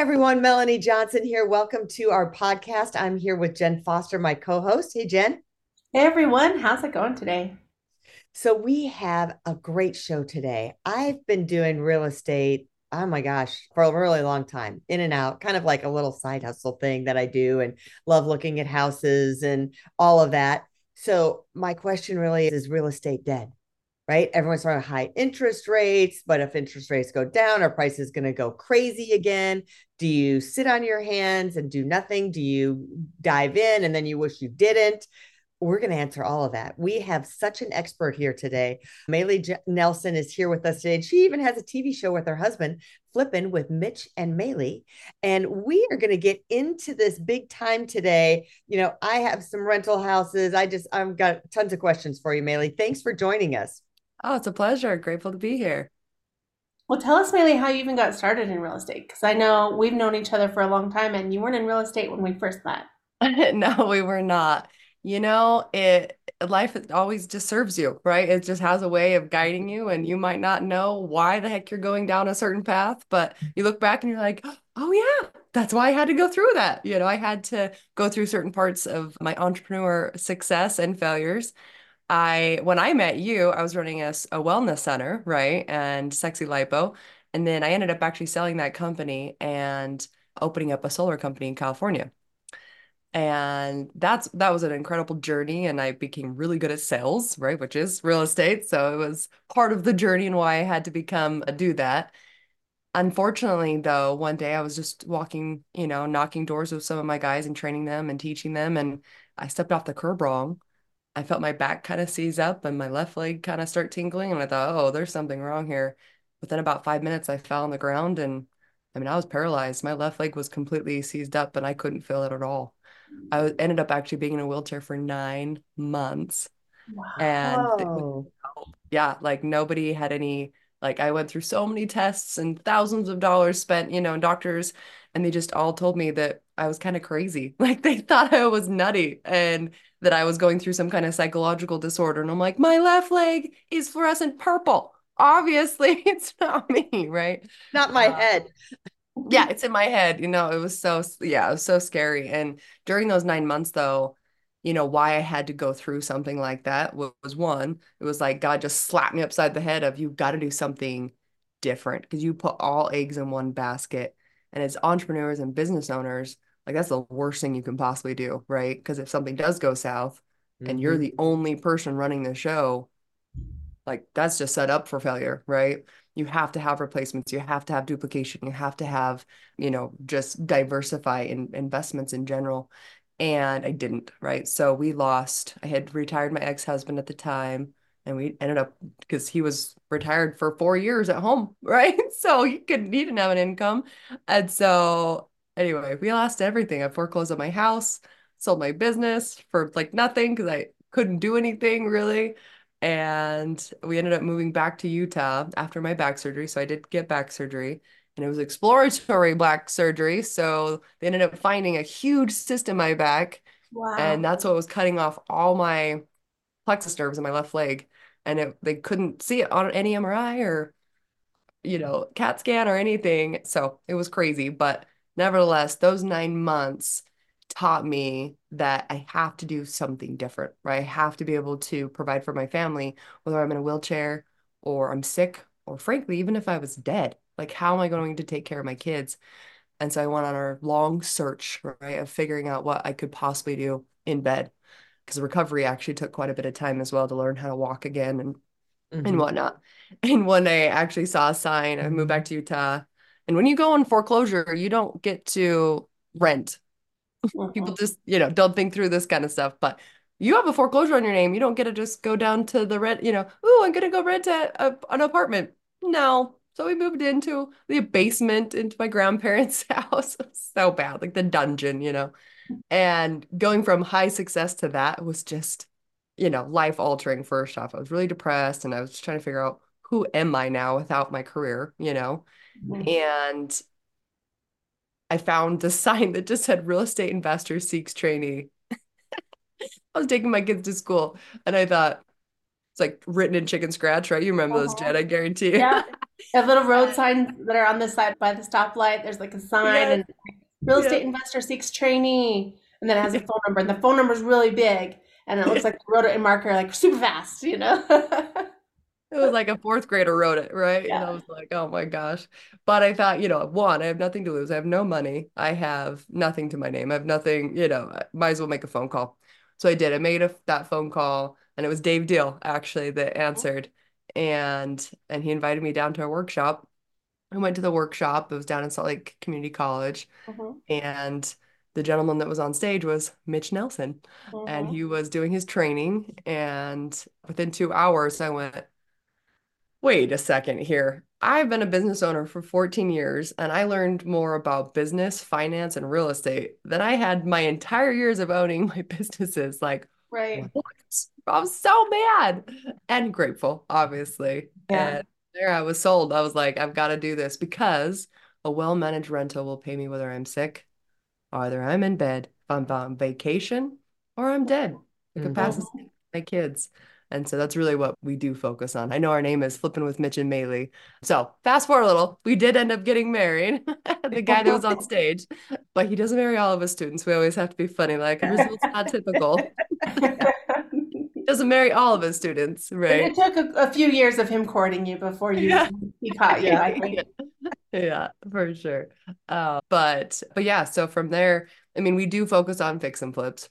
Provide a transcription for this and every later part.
Everyone, Melanie Johnson here. Welcome to our podcast. I'm here with Jen Foster, my co host. Hey, Jen. Hey everyone, how's it going today? So, we have a great show today. I've been doing real estate, oh my gosh, for a really long time, in and out, kind of like a little side hustle thing that I do and love looking at houses and all of that. So, my question really is Is real estate dead? Right? Everyone's talking about high interest rates, but if interest rates go down, our price is going to go crazy again. Do you sit on your hands and do nothing? Do you dive in and then you wish you didn't? We're going to answer all of that. We have such an expert here today. Maeli J- Nelson is here with us today. She even has a TV show with her husband, Flipping with Mitch and Maeli. And we are going to get into this big time today. You know, I have some rental houses. I just, I've got tons of questions for you, Maeli. Thanks for joining us. Oh, it's a pleasure. Grateful to be here. Well, tell us, Maeli, how you even got started in real estate. Because I know we've known each other for a long time and you weren't in real estate when we first met. No, we were not. You know, it life always just serves you, right? It just has a way of guiding you, and you might not know why the heck you're going down a certain path, but you look back and you're like, oh yeah, that's why I had to go through that. You know, I had to go through certain parts of my entrepreneur success and failures I when I met you, I was running a, a wellness center, right? And Sexy Lipo. And then I ended up actually selling that company and opening up a solar company in California. And that's that was an incredible journey and I became really good at sales, right? Which is real estate. So it was part of the journey and why I had to become a do that. Unfortunately, though, one day I was just walking, you know, knocking doors with some of my guys and training them and teaching them, and I stepped off the curb wrong I felt my back kind of seize up and my left leg kind of start tingling. And I thought, oh, there's something wrong here. Within about five minutes, I fell on the ground and I mean, I was paralyzed. My left leg was completely seized up and I couldn't feel it at all. I ended up actually being in a wheelchair for nine months. Wow. And yeah, like nobody had any, like I went through so many tests and thousands of dollars spent, you know, in doctors, and they just all told me that I was kind of crazy. Like they thought I was nutty. And that I was going through some kind of psychological disorder. And I'm like, my left leg is fluorescent purple. Obviously, it's not me, right? Not my uh, head. yeah, it's in my head. You know, it was so, yeah, it was so scary. And during those nine months, though, you know, why I had to go through something like that was, was one, it was like God just slapped me upside the head of you've got to do something different because you put all eggs in one basket. And as entrepreneurs and business owners, like that's the worst thing you can possibly do, right? Because if something does go south mm-hmm. and you're mm-hmm. the only person running the show, like that's just set up for failure, right? You have to have replacements, you have to have duplication, you have to have, you know, just diversify in investments in general. And I didn't, right? So we lost. I had retired my ex-husband at the time and we ended up because he was retired for four years at home, right? So he couldn't he didn't have an income. And so Anyway, we lost everything. I foreclosed on my house, sold my business for like nothing because I couldn't do anything really. And we ended up moving back to Utah after my back surgery. So I did get back surgery and it was exploratory back surgery. So they ended up finding a huge cyst in my back. Wow. And that's what was cutting off all my plexus nerves in my left leg. And it, they couldn't see it on any MRI or, you know, CAT scan or anything. So it was crazy. But nevertheless, those nine months taught me that I have to do something different, right? I have to be able to provide for my family, whether I'm in a wheelchair or I'm sick, or frankly, even if I was dead. Like, how am I going to take care of my kids? And so I went on a long search, right, of figuring out what I could possibly do in bed. Because recovery actually took quite a bit of time as well to learn how to walk again and mm-hmm. and whatnot. And one day I actually saw a sign. I moved back to Utah and when you go in foreclosure, you don't get to rent. Mm-hmm. People just, you know, don't think through this kind of stuff. But you have a foreclosure on your name. You don't get to just go down to the rent, you know, oh, I'm going to go rent a, a, an apartment. No. So we moved into the basement into my grandparents' house. so bad, like the dungeon, you know. And going from high success to that was just, you know, life altering first off. I was really depressed and I was trying to figure out who am I now without my career, you know? Mm-hmm. And I found the sign that just said real estate investor seeks trainee. I was taking my kids to school and I thought it's like written in chicken scratch, right? You remember uh-huh. those, Jen, I guarantee. Yeah. Have little road signs that are on the side by the stoplight. There's like a sign Yes. and real estate investor seeks trainee, and then it has a phone number, and the phone number is really big, and it looks like the wrote and marker like super fast, you know? It was like a fourth grader wrote it, right? And I was like, oh my gosh. But I thought, you know, one, I have nothing to lose. I have no money. I have nothing to my name. I have nothing, you know, I might as well make a phone call. So I did. I made a, that phone call and it was Dave Deal actually that answered. And and he invited me down to a workshop. I went to the workshop. It was down in Salt Lake Community College. Mhm, And the gentleman that was on stage was Mitch Nelson. And mhm. he was doing his training. And within two hours, I went, Wait a second here. I've been a business owner for 14 years and I learned more about business, finance, and real estate than I had my entire years of owning my businesses. Like, Right. what? I'm so mad and grateful, obviously. Yeah. And there I was sold. I was like, I've got to do this because a well-managed rental will pay me whether I'm sick, either I'm in bed, if I'm on vacation, or I'm dead. I could pass Mhm. a my kids. And so that's really what we do focus on. I know our name is Flipping with Mitch and Maeli. So fast forward a little, we did end up getting married, the guy that was on stage, but he doesn't marry all of his students. We always have to be funny, like results not typical. Doesn't marry all of his students, right? It took a, a few years of him courting you before you Yeah. he caught you, I think. Yeah, for sure. Uh, but but yeah, so from there, I mean, we do focus on fix and flips,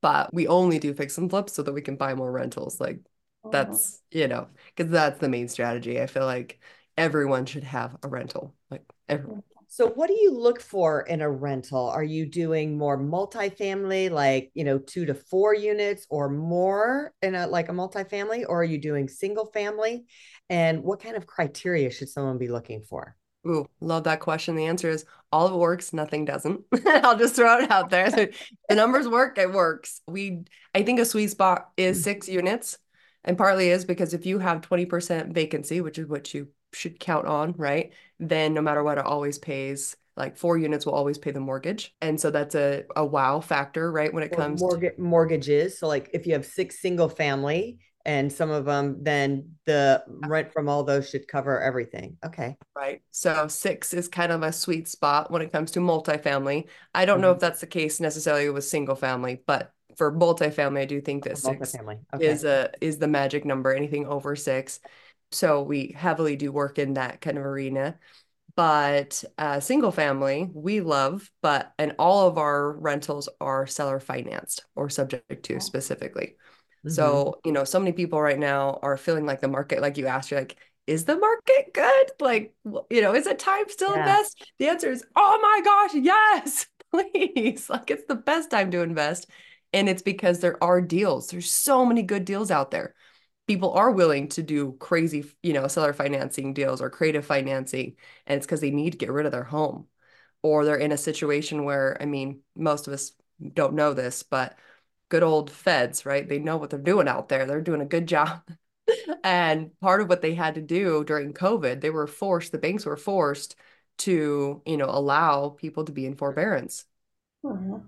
but we only do fix and flips so that we can buy more rentals. Like oh. that's, you know, because that's the main strategy. I feel like everyone should have a rental. Like everyone. So what do you look for in a rental? Are you doing more multifamily, like, you know, two to four units or more in a like a multifamily, or are you doing single family? And what kind of criteria should someone be looking for? Ooh, love that question. The answer is all of it works, nothing doesn't. I'll just throw it out there. The numbers work, it works. We, I think a sweet spot is mm. six units, and partly is because if you have 20% vacancy, which is what you should count on, right? Then no matter what, it always pays like four units will always pay the mortgage. And so that's a, a wow factor, right? When it Or comes to mortgage mortgages. So like if you have six single family and some of them, then the rent from all those should cover everything. Okay. Right. So six is kind of a sweet spot when it comes to multifamily. I don't know Mhm. if that's the case necessarily with single family, but for multifamily, I do think that six Okay. is a is the magic number, anything over six. So we heavily do work in that kind of arena. But uh, single family, we love, but and all of our rentals are seller financed or subject to specifically. Mhm. So, you know, so many people right now are feeling like the market, like you asked, you're like, is the market good? Like, you know, is it time still Yeah. invest? The answer is, oh my gosh, yes, please. Like, it's the best time to invest. And it's because there are deals. There's so many good deals out there. People are willing to do crazy, you know, seller financing deals or creative financing. And it's because they need to get rid of their home or they're in a situation where, I mean, most of us don't know this, but good old feds, right? They know what they're doing out there. They're doing a good job. And part of what they had to do during COVID, they were forced, the banks were forced to, you know, allow people to be in forbearance. Mhm.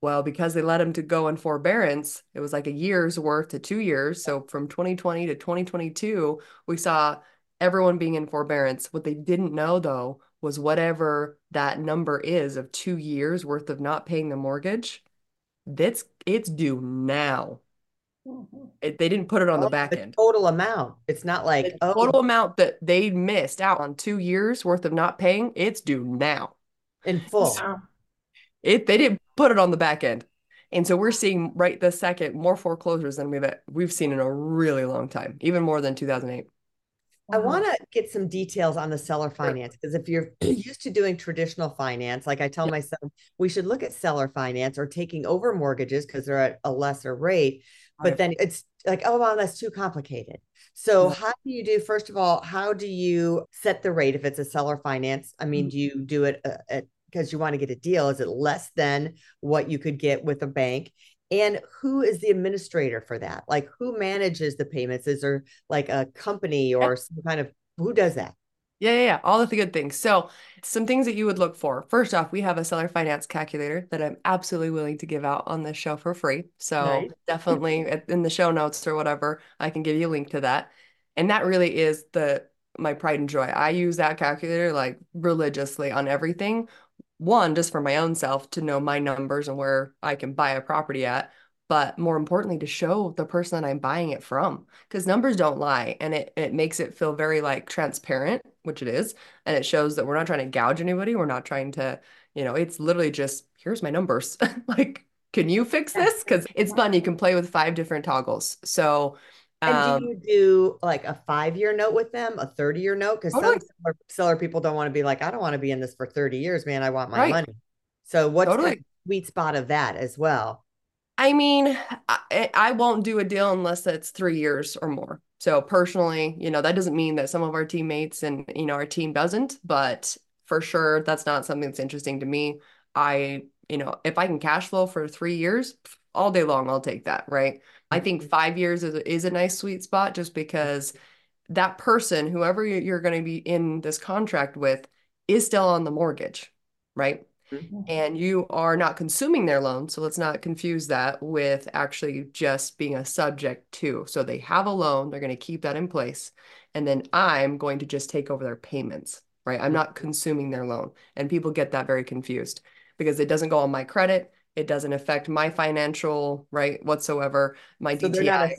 Well, because they let them to go in forbearance, it was like a year's worth to two years. So from 2020 to 2022, we saw everyone being in forbearance. What they didn't know though was whatever that number is of two years worth of not paying the mortgage, that's it's due now. Mhm. It, they didn't put it on the Oh, back the end. total amount. It's not like, The oh, total amount that they missed out on two years worth of not paying, it's due now. in full. Wow. It they didn't put it on the back end. And so we're seeing right this second more foreclosures than we've we've seen in a really long time, even more than 2008. I want to get some details on the seller finance because if you're used to doing traditional finance, like I tell Yeah. my son, we should look at seller finance or taking over mortgages because they're at a lesser rate. But Right. then it's like, oh, wow, that's too complicated. So, Yeah. how do you do, first of all, how do you set the rate if it's a seller finance? I mean, Mhm. do you do it uh, at because you want to get a deal? Is it less than what you could get with a bank? And who is the administrator for that? Like, who manages the payments? Is there like a company Yeah. or some kind of who does that? Yeah, yeah, yeah, all of the good things. So, some things that you would look for. First off, we have a seller finance calculator that I'm absolutely willing to give out on this show for free. So, Nice. definitely in the show notes or whatever, I can give you a link to that. And that really is the my pride and joy. I use that calculator like religiously on everything. One, just for my own self to know my numbers and where I can buy a property at, but more importantly, to show the person that I'm buying it from. Because numbers don't lie and it, it makes it feel very like transparent, which it is. And it shows that we're not trying to gouge anybody. We're not trying to, you know, it's literally just here's my numbers. like, can you fix this? Because it's fun. You can play with five different toggles. So And um, do you do like a five year note with them, a 30 year note? Because totally, some seller, seller people don't want to be like, I don't want to be in this for 30 years, man. I want my right, money. So what's totally. sweet spot of that as well? I mean, I, I won't do a deal unless it's three years or more. So personally, you know, that doesn't mean that some of our teammates and, you know, our team doesn't, but for sure, that's not something that's interesting to me. I, you know, if I can cash flow for three years, all day long, I'll take that, right? I think Mhm. five years is, is a nice sweet spot just because that person, whoever you- you're going to be in this contract with, is still on the mortgage, right? Mhm. and you are not consuming their loan. So let's not confuse that with actually just being a subject to. So they have a loan, they're going to keep that in place. And then I'm going to just take over their payments, right? I'm not consuming their loan. And people get that very confused because it doesn't go on my credit. It doesn't affect my financial, right, whatsoever, my So they're not DTI.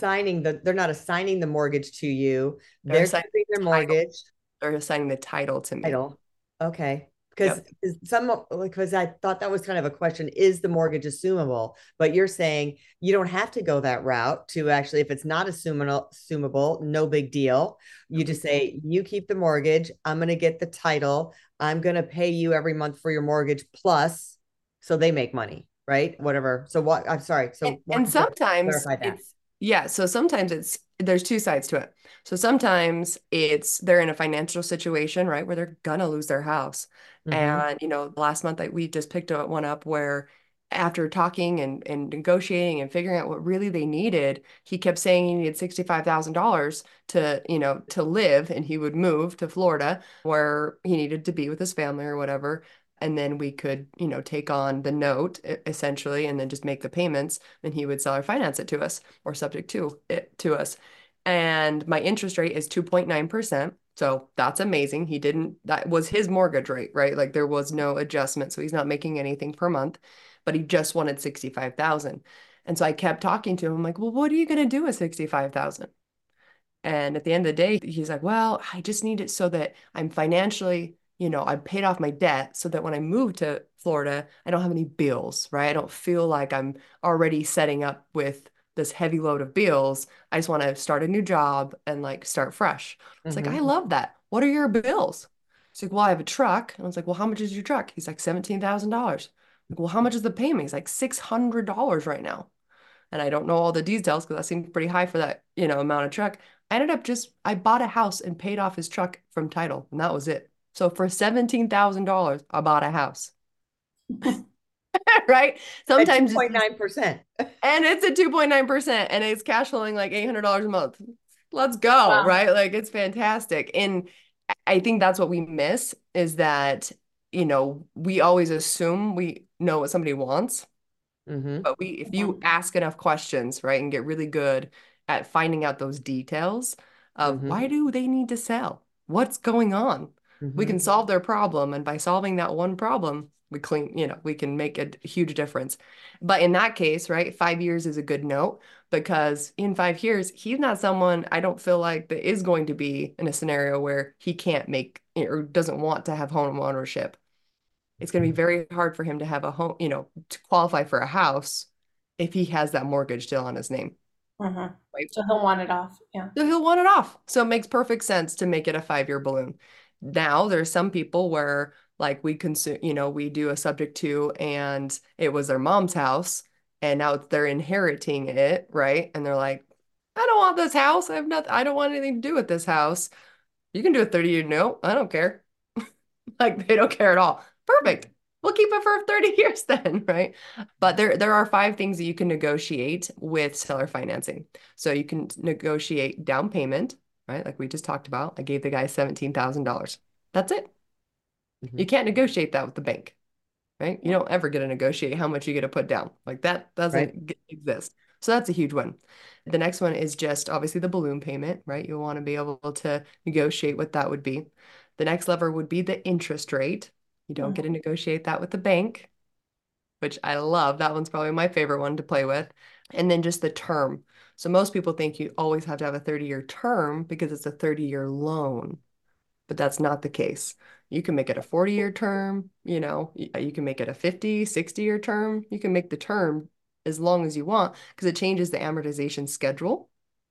assigning the they're not assigning the mortgage to you. They're They're assigning their the mortgage They're assigning the title to me. title. Okay. Because Yep. some because I thought that was kind of a question, is the mortgage assumable? But you're saying you don't have to go that route to actually, if it's not assumable, assumable, no big deal. You just say, you keep the mortgage, I'm gonna get the title, I'm gonna pay you every month for your mortgage plus, so they make money, right? Whatever. So what I'm sorry. So And, and sometimes it's yeah, so sometimes it's there's two sides to it. So sometimes it's they're in a financial situation, right, where they're gonna lose their house. Mhm. And you know, last month we just picked one up where after talking and, and negotiating and figuring out what really they needed, he kept saying he needed $65,000 to, you know, to live and he would move to Florida where he needed to be with his family or whatever. And then we could, you know, take on the note essentially and then just make the payments and he would sell or finance it to us or subject to it to us. And my interest rate is 2.9%. So that's amazing. He didn't, that was his mortgage rate, right? Like there was no adjustment. So he's not making anything per month, but he just wanted 65,000. And so I kept talking to him. I'm like, well, what are you going to do with 65,000? And at the end of the day, he's like, well, I just need it so that I'm financially, you know, I paid off my debt so that when I move to Florida, I don't have any bills, right? I don't feel like I'm already setting up with this heavy load of bills. I just want to start a new job and like start fresh. It's like, mm-hmm. I love that. What are your bills? He's like, well, I have a truck. And I was like, well, how much is your truck? He's like, $17,000. Like, well, how much is the payment? He's like, $600 right now. And I don't know all the details because that seemed pretty high for that, you know, amount of truck. I ended up just, I bought a house and paid off his truck from title, and that was it. So for $17,000, I bought a house, right? Sometimes it's just, 2.9%. and it's a 2.9% and it's cash flowing like $800 a month. Let's go, Wow. right? Like it's fantastic. And I- think that's what we miss is that, you know, we always assume we know what somebody wants. Mhm. But we, if you ask enough questions, right, and get really good at finding out those details of Mhm. why do they need to sell? What's going on? We can solve their problem, and by solving that one problem, we clean, you know, we can make a huge difference. But in that case, right, five years is a good note because in five years, he's not someone I don't feel like that is going to be in a scenario where he can't make or doesn't want to have home ownership it's going to be very hard for him to have a home, you know, to qualify for a house if he has that mortgage still on his name. Mhm. Right. So he'll want it off. Yeah. So he'll want it off. So it makes perfect sense to make it a five-year balloon. Now there's some people where like we consume, you know, we do a subject to and it was their mom's house and now they're inheriting it, right? And they're like, I don't want this house. I have nothing, I don't want anything to do with this house. You can do a 30-year note. I don't care. Like they don't care at all. Perfect. We'll keep it for 30 years then, right? But there there are five things that you can negotiate with seller financing. So you can negotiate down payment, right? Like we just talked about. I gave the guy $17,000. That's it. You Mhm. can't negotiate that with the bank, right? You don't ever get to negotiate how much you get to put down. Like that doesn't Right. exist. So that's a huge one. The next one is just obviously the balloon payment, right? You'll want to be able to negotiate what that would be. The next lever would be the interest rate. You don't get to negotiate that with the bank, which I love. That one's probably my favorite one to play with. And then just the term. So most people think you always have to have a 30-year term because it's a 30-year loan, but that's not the case. You can make it a 40-year term, you know, you can make it a 50, 60-year term. You can make the term as long as you want because it changes the amortization schedule,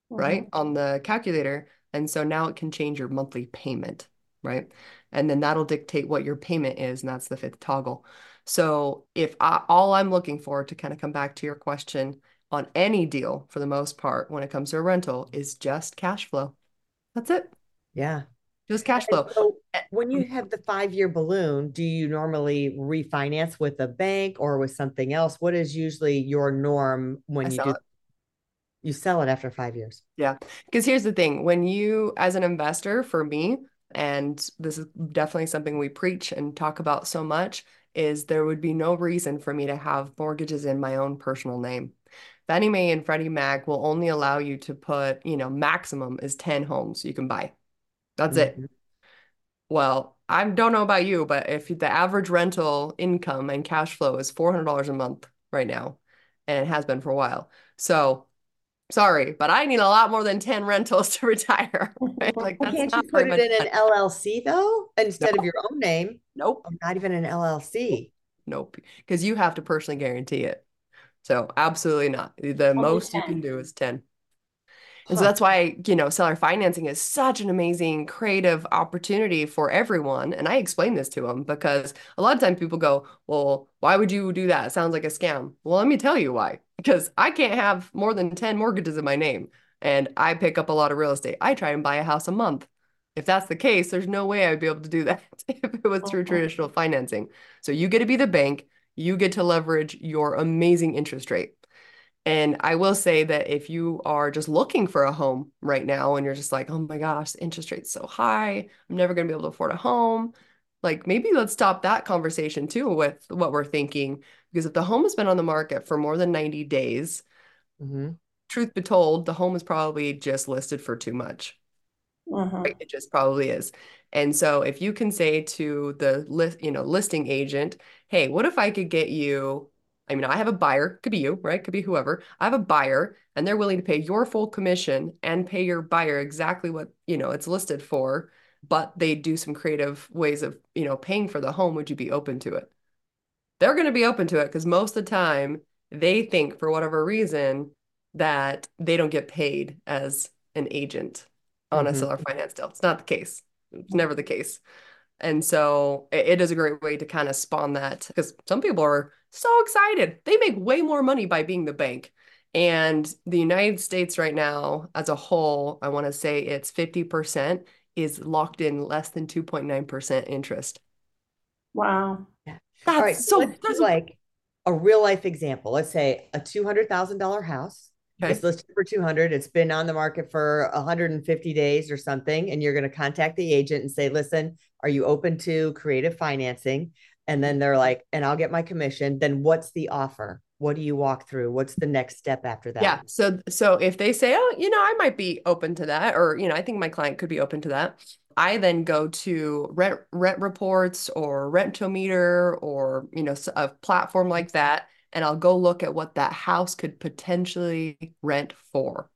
right, Mhm. on the calculator. And so now it can change your monthly payment, right? And then that'll dictate what your payment is, and that's the fifth toggle. So if I, all I'm looking for to kind of come back to your question on any deal for the most part when it comes to a rental is just cash flow. That's it. Yeah. Just cash flow. so Eh, when you have the five-year balloon, do you normally refinance with a bank or with something else? What is usually your norm I when you do it. you sell it after five years? Yeah. Because here's the thing, when you, as an investor, for me, and this is definitely something we preach and talk about so much, is there would be no reason for me to have mortgages in my own personal name. Fannie Mae and Freddie Mac will only allow you to put, you know, maximum is 10 homes you can buy. That's it. Mhm. Well, I don't know about you, but if the average rental income and cash flow is $400 a month right now, and it has been for a while. So sorry, but I need a lot more than 10 rentals to retire. Right? Like Well, can't you put it in money. an LLC though, instead of your own name? Nope, Or not even an LLC? nope. Because you have to personally guarantee it. So absolutely not. The Only most you can do is 10. And so that's why, you know, seller financing is such an amazing creative opportunity for everyone. And I explain this to them because a lot of times people go, well, why would you do that? It sounds like a scam. Well, let me tell you why. Because I can't have more than 10 mortgages in my name. And I pick up a lot of real estate. I try and buy a house a month. If that's the case, there's no way I'd be able to do that if it was through traditional financing. So you get to be the bank, you get to leverage your amazing interest rate. And I will say that if you are just looking for a home right now and you're just like, oh my gosh, the interest rate's so high, I'm never going to be able to afford a home, like maybe let's stop that conversation too with what we're thinking. Because if the home has been on the market for more than 90 days, Mhm. truth be told, the home is probably just listed for too much. Mhm. Right? It just probably is. And so if you can say to the list, you know, listing agent, hey, what if I could get you, I mean, I have a buyer, could be you, right? Could be whoever. I have a buyer and they're willing to pay your full commission and pay your buyer exactly what, you know, it's listed for, but they do some creative ways of, you know, paying for the home. Would you be open to it? They're going to be open to it because most of the time they think for whatever reason that they don't get paid as an agent on a Mhm. seller finance deal. It's not the case. It's never the case. And so it, it is a great way to kind of spawn that because some people are so excited. They make way more money by being the bank. And the United States right now, as a whole, I want to say it's 50% is locked in less than 2.9% interest. Wow. All right, That's so so let's do there's like a real life example. Let's say a two hundred house. It's listed for two hundred. It's been on the market for one hundred and fifty days or something, and you're going to contact the agent and say, "Listen, are you open to creative financing?" And then they're like, "And I'll get my commission." Then what's the offer? What do you walk through? What's the next step after that? Yeah. So so if they say, "Oh, you know, I might be open to that," or, you know, I think my client could be open to that, I then go to rent rent reports or Rentometer or, you know, a platform like that, and I'll go look at what that house could potentially rent for.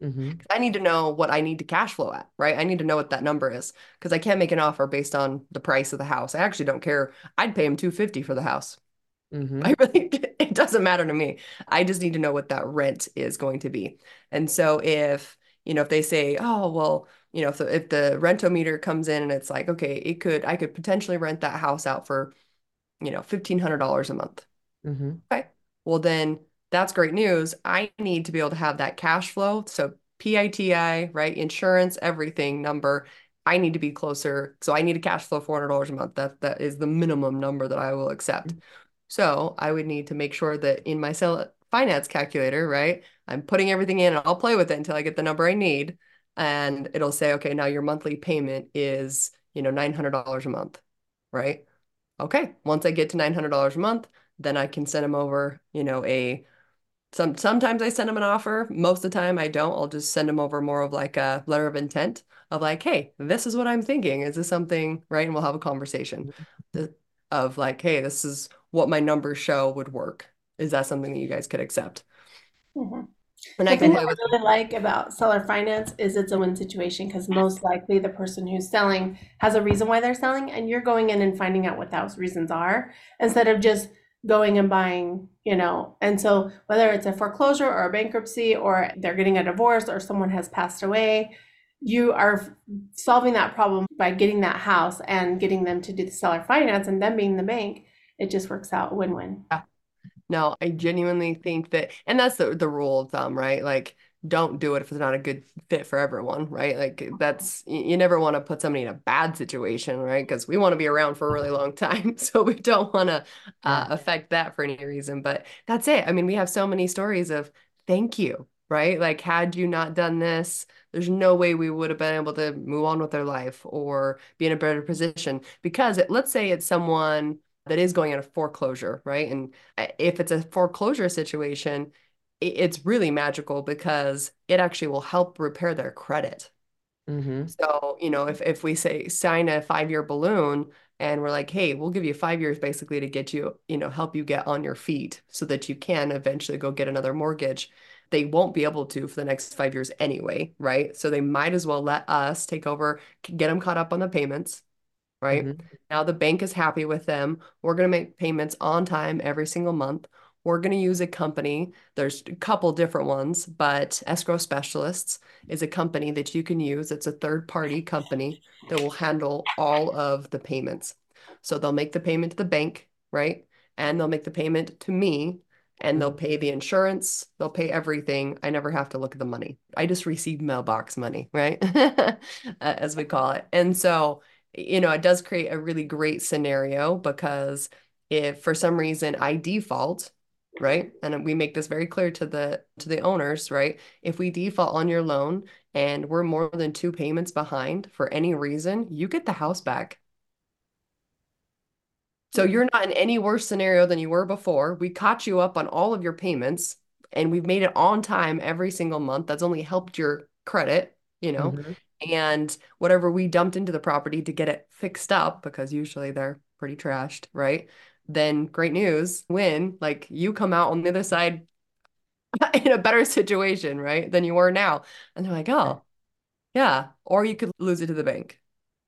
Mhm. I need to know what I need to cash flow at, right? I need to know what that number is because I can't make an offer based on the price of the house. I actually don't care. I'd pay him 250 for the house. Mhm. I really, it doesn't matter to me. I just need to know what that rent is going to be. And so if, you know, if they say, oh, well, you know, if the, if the rentometer comes in and it's like, okay, it could, I could potentially rent that house out for, you know, $1,500 a month. Mhm. Okay. Well, then that's great news. I need to be able to have that cash flow. So PITI, right? Insurance, everything number. I need to be closer. So I need a cash flow $400 a month. That that is the minimum number that I will accept. So I would need to make sure that in my sell finance calculator, right? I'm putting everything in and I'll play with it until I get the number I need. And it'll say, okay, now your monthly payment is, you know, $900 a month, right? Okay. Once I get to $900 a month, then I can send them over, you know, a Some sometimes I send them an offer. Most of the time I don't. I'll just send them over more of like a letter of intent of like, hey, this is what I'm thinking. Is this something right? And we'll have a conversation of like, hey, this is what my numbers show would work. Is that something that you guys could accept? Mm-hmm. And the I thing that I really like about seller finance is it's a win situation because most likely the person who's selling has a reason why they're selling, and you're going in and finding out what those reasons are instead of just going and buying, you know. And so whether it's a foreclosure or a bankruptcy or they're getting a divorce or someone has passed away, you are solving that problem by getting that house and getting them to do the seller finance and them being the bank. It just works out win-win. Yeah. No, I genuinely think that, and that's the the rule of thumb, right? Like, don't do it if it's not a good fit for everyone, right? Like, that's you never want to put somebody in a bad situation, right? Because we want to be around for a really long time, so we don't want to uh, affect that for any reason. But that's it. I mean, we have so many stories of thank you, right? Like, had you not done this, there's no way we would have been able to move on with their life or be in a better position. Because it, let's say it's someone that is going in a foreclosure, right? And uh, if it's a foreclosure situation, it's really magical because it actually will help repair their credit. Mm-hmm. So, you know, if, if we say sign a five year balloon and we're like, hey, we'll give you five years basically to get you, you know, help you get on your feet so that you can eventually go get another mortgage. They won't be able to for the next five years anyway, right? So they might as well let us take over, get them caught up on the payments, right? Mm-hmm. Now the bank is happy with them. We're going to make payments on time every single month. We're going to use a company. There's a couple different ones, but Escrow Specialists is a company that you can use. It's a third party company that will handle all of the payments. So they'll make the payment to the bank, right? And they'll make the payment to me and they'll pay the insurance, they'll pay everything. I never have to look at the money. I just receive mailbox money, right? As we call it. And so you know, it does create a really great scenario because if for some reason I default, right? And we make this very clear to the to the owners, right? If we default on your loan and we're more than two payments behind for any reason, you get the house back. So hmm. you're not in any worse scenario than you were before. We caught you up on all of your payments and we've made it on time every single month. That's only helped your credit, you know. Mm-hmm and whatever we dumped into the property to get it fixed up because usually they're pretty trashed, right? Then great news, win, like you come out on the other side in a better situation, right? Than you were now. And they're like, "Oh, yeah, or you could lose it to the bank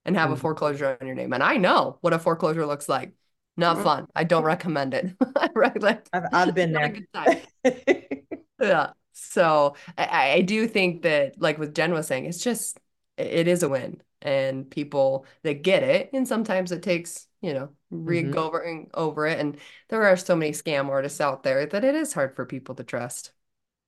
and have mm-hmm. a foreclosure on your name." And I know what a foreclosure looks like. Not mm-hmm. fun. I don't recommend it. right? Like, I've, I've been there. yeah. So I, I do think that, like what Jen was saying, it's just it is a win and people that get it and sometimes it takes you know recovering mm-hmm. over it and there are so many scam artists out there that it is hard for people to trust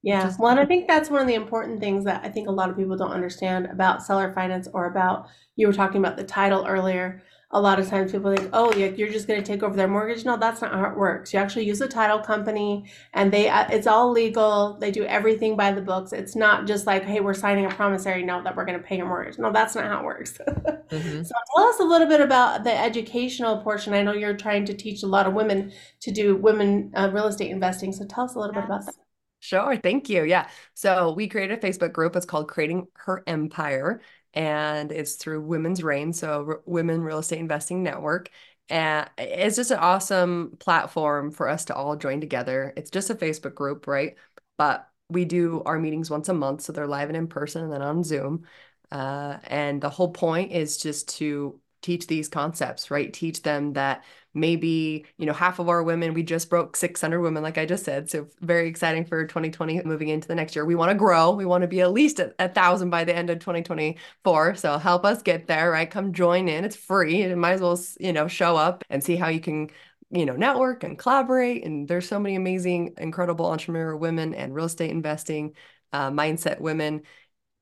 yeah Just- well and i think that's one of the important things that i think a lot of people don't understand about seller finance or about you were talking about the title earlier a lot of times people think, oh, you're just going to take over their mortgage. No, that's not how it works. You actually use a title company, and they uh, it's all legal. They do everything by the books. It's not just like, hey, we're signing a promissory note that we're going to pay your mortgage. No, that's not how it works. mm-hmm. So tell us a little bit about the educational portion. I know you're trying to teach a lot of women to do women uh, real estate investing. So tell us a little yes. bit about that. Sure. Thank you. Yeah. So we created a Facebook group. It's called Creating Her Empire and it's through Women's Reign, so R- Women Real Estate Investing Network. And it's just an awesome platform for us to all join together. It's just a Facebook group, right? But we do our meetings once a month, so they're live and in person and then on Zoom. Uh, and the whole point is just to teach these concepts, right? Teach them that maybe, you know, half of our women, we just broke 600 women, like I just said. So very exciting for 2020 moving into the next year. We want to grow. We want to be at least a, a thousand by the end of 2024. So help us get there, right? Come join in. It's free. You might as well, you know, show up and see how you can you know network and collaborate and there's so many amazing incredible entrepreneur women and real estate investing uh, mindset women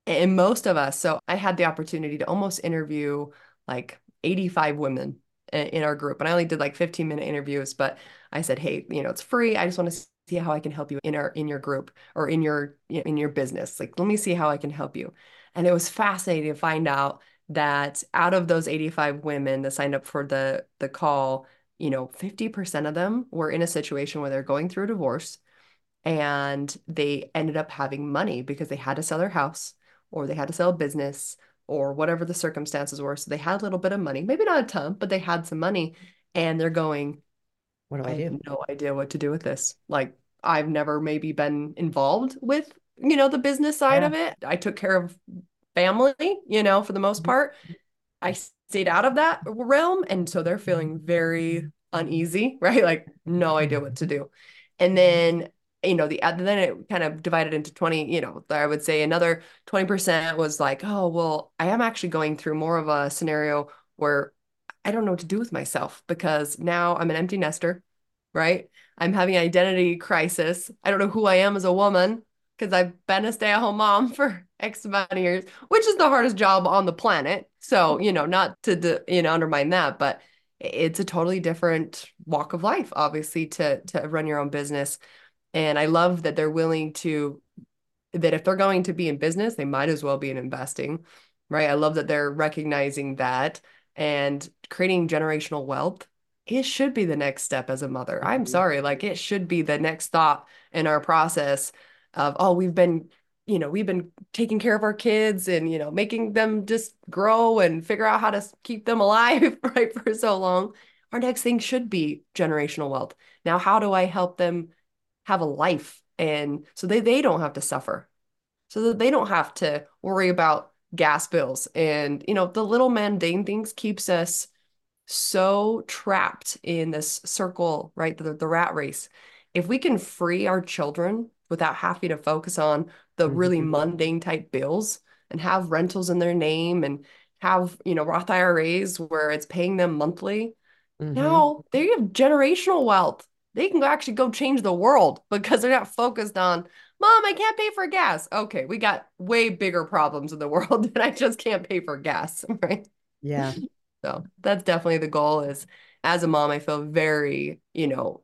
and most of us so i had the opportunity to almost interview like 85 women in our group. And I only did like 15 minute interviews but I said hey you know it's free. I just want to see how I can help you in our in your group or in your in your business. Like let me see how I can help you. And it was fascinating to find out that out of those 85 women that signed up for the the call you know 50% of them were in a situation where they're going through a divorce and they ended up having money because they had to sell their house or they had to sell a business or whatever the circumstances were. So they had a little bit of money, maybe not a ton, but they had some money and they're going, What do I, I do? have no idea what to do with this. Like I've never maybe been involved with, you know, the business side Yeah. of it. I took care of family, you know, for the most Mhm. part. I stayed out of that realm. And so they're feeling very uneasy, right? Like no idea what to do. And then, you know, the other, then it kind of divided into 20, you know, I would say another 20% was like, oh, well, I am actually going through more of a scenario where I don't know what to do with myself because now I'm an empty nester, right? I'm having an identity crisis. I don't know who I am as a woman because I've been a stay-at-home mom for X amount of years, which is the hardest job on the planet. So, you know, not to, you know, undermine that, but it's a totally different walk of life, obviously, to to run your own business. And I love that they're willing to that if they're going to be in business, they might as well be in investing, right? I love that they're recognizing that and creating generational wealth. It should be the next step as a mother. I'm Mhm. sorry, like it should be the next thought in our process of, oh, we've been, you know, we've been taking care of our kids and, you know, making them just grow and figure out how to keep them alive, right, for so long. Our next thing should be generational wealth. Now, how do I help them have a life and so they they don't have to suffer so that they don't have to worry about gas bills and you know the little mundane things keeps us so trapped in this circle right the, the rat race if we can free our children without having to focus on the really Mhm. mundane type bills and have rentals in their name and have you know Roth IRAs where it's paying them monthly Mhm. now they have generational wealth. They can actually go change the world because they're not focused on, Mom, I can't pay for gas. Okay, we got way bigger problems in the world than I just can't pay for gas, right? Yeah. So that's definitely the goal is as a mom, I feel very, you know,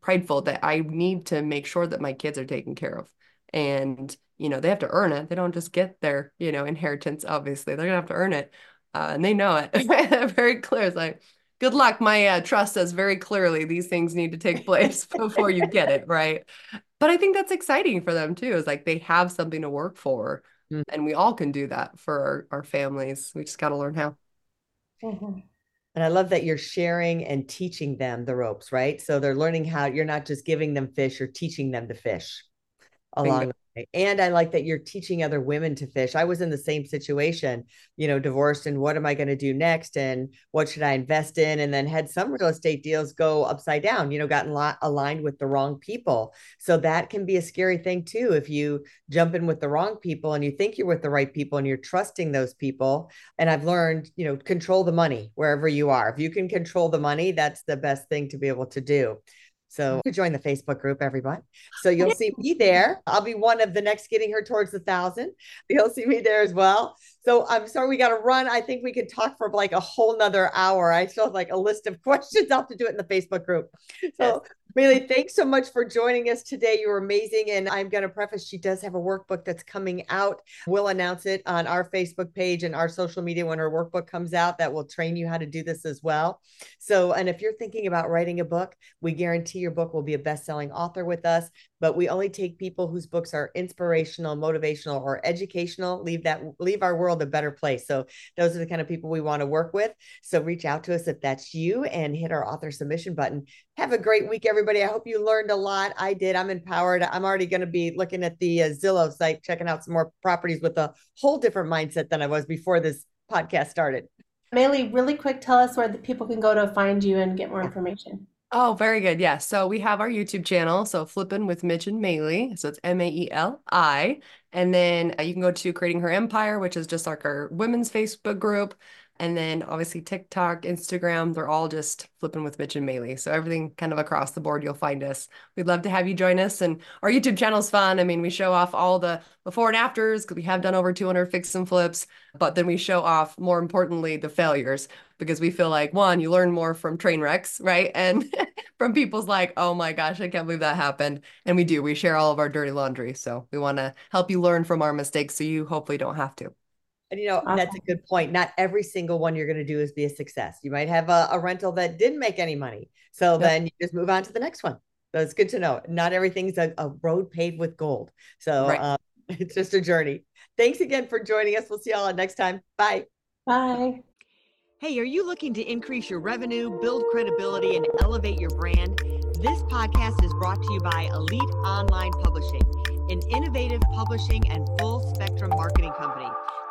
prideful that I need to make sure that my kids are taken care of. And, you know, they have to earn it. They don't just get their, you know, inheritance, obviously. They're gonna have to earn it. Uh, and they know it very clear. It's like, good luck. My uh, trust says very clearly these things need to take place before you get it, right? But I think that's exciting for them too, is like they have something to work for. Mm. And we all can do that for our, our families. We just got to learn how. Mhm. And I love that you're sharing and teaching them the ropes, right? So they're learning how you're not just giving them fish, you're teaching them to fish along the way. And I like that you're teaching other women to fish. I was in the same situation, you know, divorced and what am I going to do next and what should I invest in and then had some real estate deals go upside down, you know, gotten lot aligned with the wrong people. So that can be a scary thing too if you jump in with the wrong people and you think you're with the right people and you're trusting those people. And I've learned, you know, control the money wherever you are. If you can control the money, that's the best thing to be able to do. So mm-hmm. join the Facebook group, everyone. So you'll see me there. I'll be one of the next getting her towards the thousand. You'll see me there as well. So I'm sorry we got to run. I think we could talk for like a whole nother hour. I still have like a list of questions. I'll have to do it in the Facebook group. So Maeli, thanks so much for joining us today. You were amazing. And I'm going to preface, she does have a workbook that's coming out. We'll announce it on our Facebook page and our social media when her workbook comes out that will train you how to do this as well. So, and if you're thinking about writing a book, we guarantee your book will be a best-selling author with us, but we only take people whose books are inspirational, motivational, or educational, leave that leave our world a better place. So, those are the kind of people we want to work with. So, reach out to us if that's you and hit our author submission button. Have a great week, everybody. I hope you learned a lot. I did. I'm empowered. I'm already going to be looking at the uh, Zillow site, checking out some more properties with a whole different mindset than I was before this podcast started. Maeli, really quick, tell us where the people can go to find you and get more information. Oh, very good. Yeah. So we have our YouTube channel. So Flippin' with Mitch and Maeli. So it's M A E L I. And then uh, you can go to Creating Her Empire, which is just like our women's Facebook group. And then obviously TikTok, Instagram, they're all just flipping with Mitch and Maeli. So everything kind of across the board, you'll find us. We'd love to have you join us. And our YouTube channel is fun. I mean, we show off all the before and afters because we have done over 200 fix and flips, but then we show off, more importantly, the failures because we feel like one, you learn more from train wrecks, right? And from people's like, oh my gosh, I can't believe that happened. And we do, we share all of our dirty laundry. So we want to help you learn from our mistakes so you hopefully don't have to. And you know, Awesome. that's a good point. Not every single one you're going to do is be a success. You might have a, a rental that didn't make any money. So Yep. then you just move on to the next one. So it's good to know. Not everything's a, a road paved with gold. So Right. uh, it's just a journey. Thanks again for joining us. We'll see y'all next time. Bye. Bye. Hey, are you looking to increase your revenue, build credibility, and elevate your brand? This podcast is brought to you by Elite Online Publishing, an innovative publishing and full spectrum marketing company.